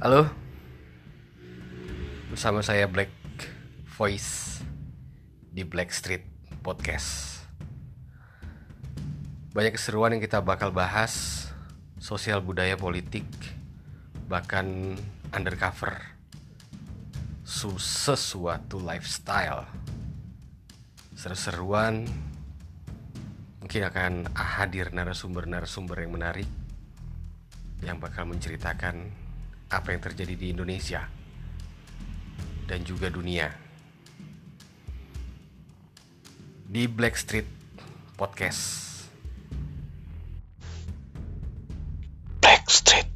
Halo? Bersama saya Black Voice Di Black Street Podcast. Banyak keseruan yang kita bakal bahas Sosial budaya politik Bahkan undercover. Sesuatu lifestyle. Seru-seruan. Mungkin akan hadir narasumber-narasumber yang menarik Yang bakal menceritakan apa yang terjadi di Indonesia dan juga dunia. Di Black Street Podcast. Black Street